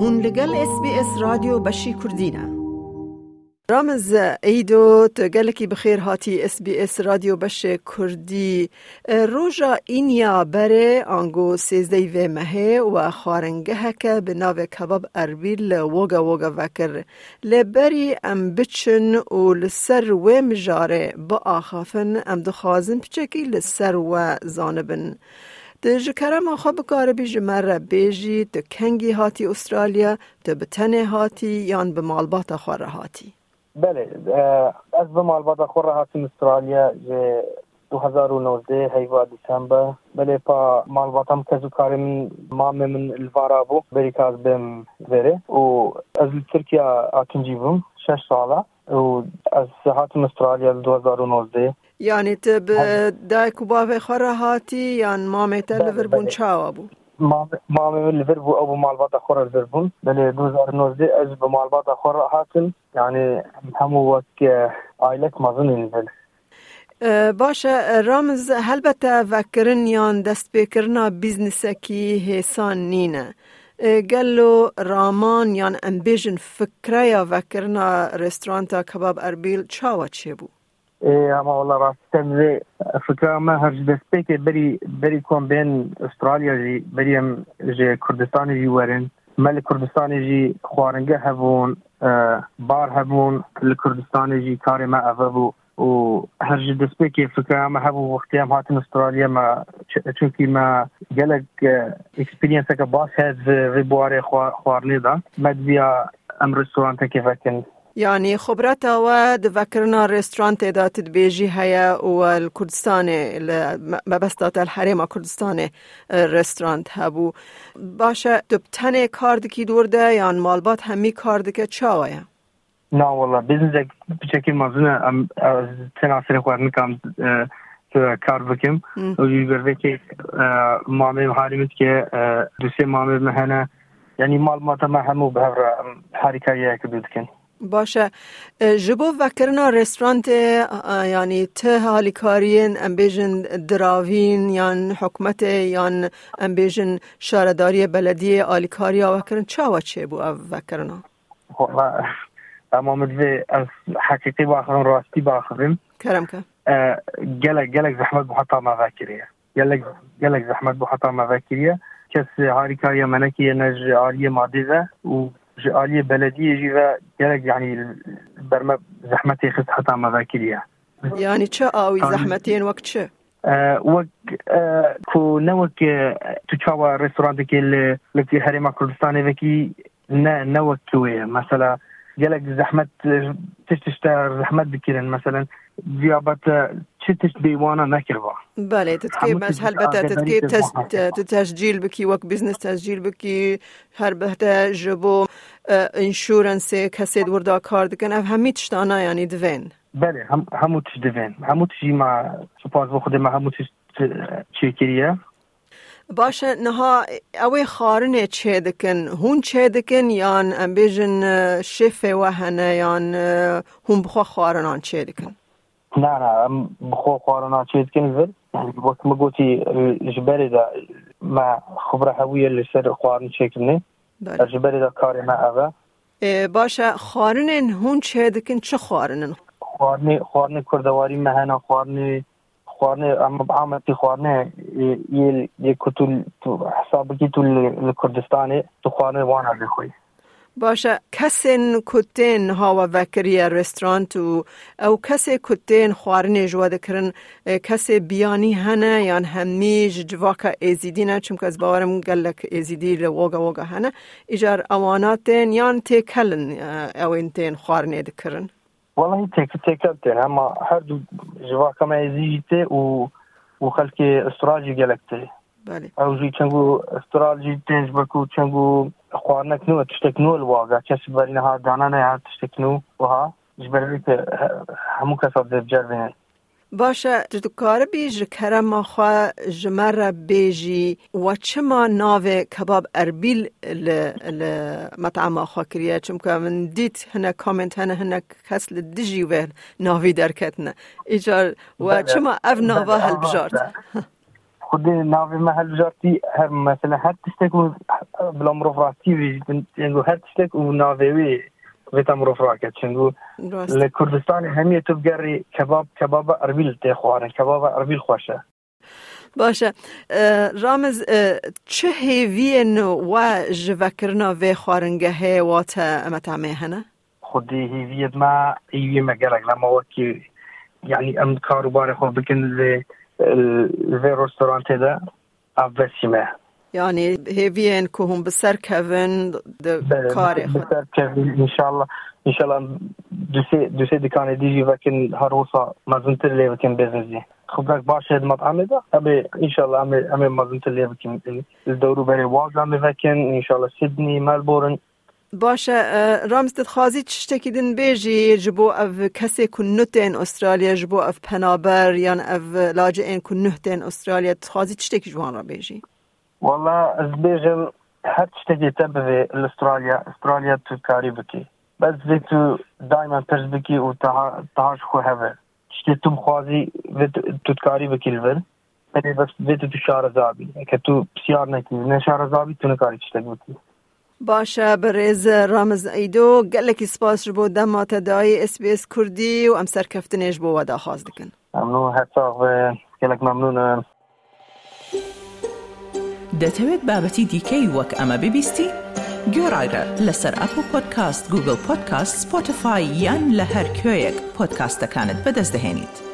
هون لگل اس بی اس رادیو بشی کردینه رامز ایدو تگلکی بخیر هاتی اس بی اس رادیو بش کردی روژا اینیا بره آنگو سیزدی و مهه و خارنگه که به ناو کباب اربیل وگا وگا وکر لبری ام بچن و لسر و مجاره با آخافن ام دخوازن پچکی لسر و زانبن ده جکره ما خواب کار بیج مره بیجی ده کنگی هاتی استرالیا ده بتنه هاتی یان به مالبات خوره هاتی. بله از به مالبات خوره هاتی استرالیا جه 2019 هیوا دیسمبر بله پا مالباتم کزو کار من مام من الوارا بو بری کاز بهم وره و از ترکیا آتنجی بوم شش ساله. و از هاتم استرالیا 2019 یعنی ته به د کوباب خوره هاتی یان مام ته لیورپول چاو ابو مام لیورپول ابو معلومات خوره لیورپول بله 2019 از به معلومات خوره هاتن. یعنی هم وک عائله مزنین باشه رامز هلبته وکرن یان دست بکرنا بیزنس کی حسان نینه. گلو رامان یان امبیژن فکره یا وکرنا رستورانتا کباب اربیل چاوا چه بود اما والله راستم فكرة ما هرج دستيك بري بري كون بين استراليا جي بري ام جي كردستان جي ورن مال كردستان جي خوارنجه هبون بار هبون الكردستان جي كاري ما افبو و هرج دستيك فكرة ما هبو وقتي ام هاتن استراليا ما چونكي ما جلك اكسبيرينس که باس هز في بواري خوارني دا مد بيا ام رستوران كيفكن يعني خبرتا و دفكرنا ريستورانت دا تدبيجي هيا والكردستان ما بس دات الحريم كردستان ريستورانت هبو. باشا دبتن كاردكي دور ده؟ يعني مالبات همي كاردكي چاويا نا والله. بزنس بشكل مزنه ام تناصر خوارن كام کار بکم و بیبر که مامه حالیمت که دوسه مامه مهنه یعنی مال ما ما همو به حرکه که بودکن باشه. جبو وکرنا رستورانت یعنی ته حالی کارین امبیجن دراوین یان حکمت یان امبیجن شارداری بلدی آلیکاری وکرن چاوا چه بو وکرنا اما مدوی حقیقی باخرم راستی باخرم کرم که. گلک گلک زحمت بو حتا ما ذاکریه گلک گلک زحمت بو حتا ما ذاکریه کس هاری کاری منکی نج آری ماده و جالية بلدية جيفا ديالك يعني برما زحمتي خص حتى ما يعني تشا اوي آه. زحمتين؟ وقت تشا آه، وك آه كو نوك تشاوا ريستوران ديك لكي هريما كردستان ذاكي نوك كوي. مثلا قالك زحمت تشتشتا زحمت بكيرن. مثلا جيابات آه، tişt beywana nekirva. بله تتكي بس هل بتا تتكي تسجيل بكي وك بزنس تسجيل بكي هر بهتا جبو انشورنس كسيد وردا كار دكن اف همي تشتانا يعني دوين بله هم همو تش دوين همو تشي ما سپاس بخوده ما همو تش چیکریه. باشه نها اوی خارنه چه دکن؟ هون چه دکن؟ یان امبیجن شفه و هنه یان هون بخوا خارنان چه دکن؟ نه نه بخوا خارنان چه دکن زر وقت ما قوتي جبالي دا ما خبرة هوية اللي سر خوارن شكلني جبالي دا كاري ما أغا باشه خارنن هون چه دکن چه خارنن خوارني خوارني كردواري مهنا خوارني خوارنه اما بعامتی خوارنه یه یه کتول تو حساب باشه کسین کتین ها و وکری رستورانت و او کسی کتین خوارنه جوا دکرن کسی بیانی هنه یا همیج جواکا ازیدی نه چون که از باورم گلک ازیدی لوگا وگا هنه. ایجار اواناتین یان تکلن او انتین خوارنه دکرن. والله تك تكلتين اما هردو جوا كما يزيجتي و وخلكي استرالجي قالكتي بله. او جي چنگو استرالجي تنج بكو چنگو خوارنك نو تشتكنو الواقع كسب برينا ها دانا نه تشتكنو وها جبري همو كسب جربين باشه تو کار بیج کرم خوا جمر بیجی و چما ناو کباب اربیل مطعم خوا کریه. چون که من دید هنه کامنت هنه هنه کس لدجی و ناوی درکتنه ایجار و چما اف ناوا هل بجارت. خود ناوی ما هل بجارتی هر مثلا هر تشتكو بلا مرۆڤ ڕاستی تێنگو هەر شتێک و ناوێوێ بێتە مرۆڤ ڕاکە چنگو لە کوردستانی هەمیە تو بگەڕی کەباب کەبابە ئەربیل تێ خوارن کەبابە ئەربیل خۆشە باشە ڕامز چه هێویەن و vê xwaringe heye wate ئەمە تامێ هەنە خودی هیویت ما هیوی مەگەرەك لەمەوەکی یعنی ئەم کاروبارە خۆ بکن لێ ورستورانت ده اوسیمه یعنی هیوین که هم بسر کهون ده کار خود بسر کهون انشاءالله انشاءالله دوسی دوسی دکانه دیجی وکن هر وصا مزنتر لیو کن بزنزی خب رک باشه هدمت همه ده همه انشاءالله همه مزنتر لیو کن دورو بری واز همه وکن انشاءالله سیدنی ملبورن باشه رامزدت خوازی چشتا که دن بیجی جبو او کسی کن نوت این استرالیا جبو او پنابر یا یعنی او لاجه این کن این استرالیا. تخوازی چشتا که جوان را بیجی والا از بیجم هر چشتا که تب بی استرالیا استرالیا تو کاری بکی. بز بی تو دائما پرز بکی و تهاش خو هوا چشتا تو مخوازی بی تو کاری بکی لبن بی یعنی تو شار زابی اکا تو بسیار نکی. نشار زابی تو نکاری چشتا بکی. باشە بەڕێز ڕامز ئەیدۆ گەلێکی سپاس بۆ دەماتەدای SسBS کوردی و ئەم سەرکەفتنێش بۆ وەداخواز دکن گەلک ممنونە دەتەوێت بابەتی دیکەی وەک ئەمە ببیستی؟ گۆڕایرە لەسەر ئەپ و پۆدکاست گوگل پۆدکاست سپۆتفاای یان لە هەر کوێیەک پۆدکاستەکانت بەدەستدەێنیت.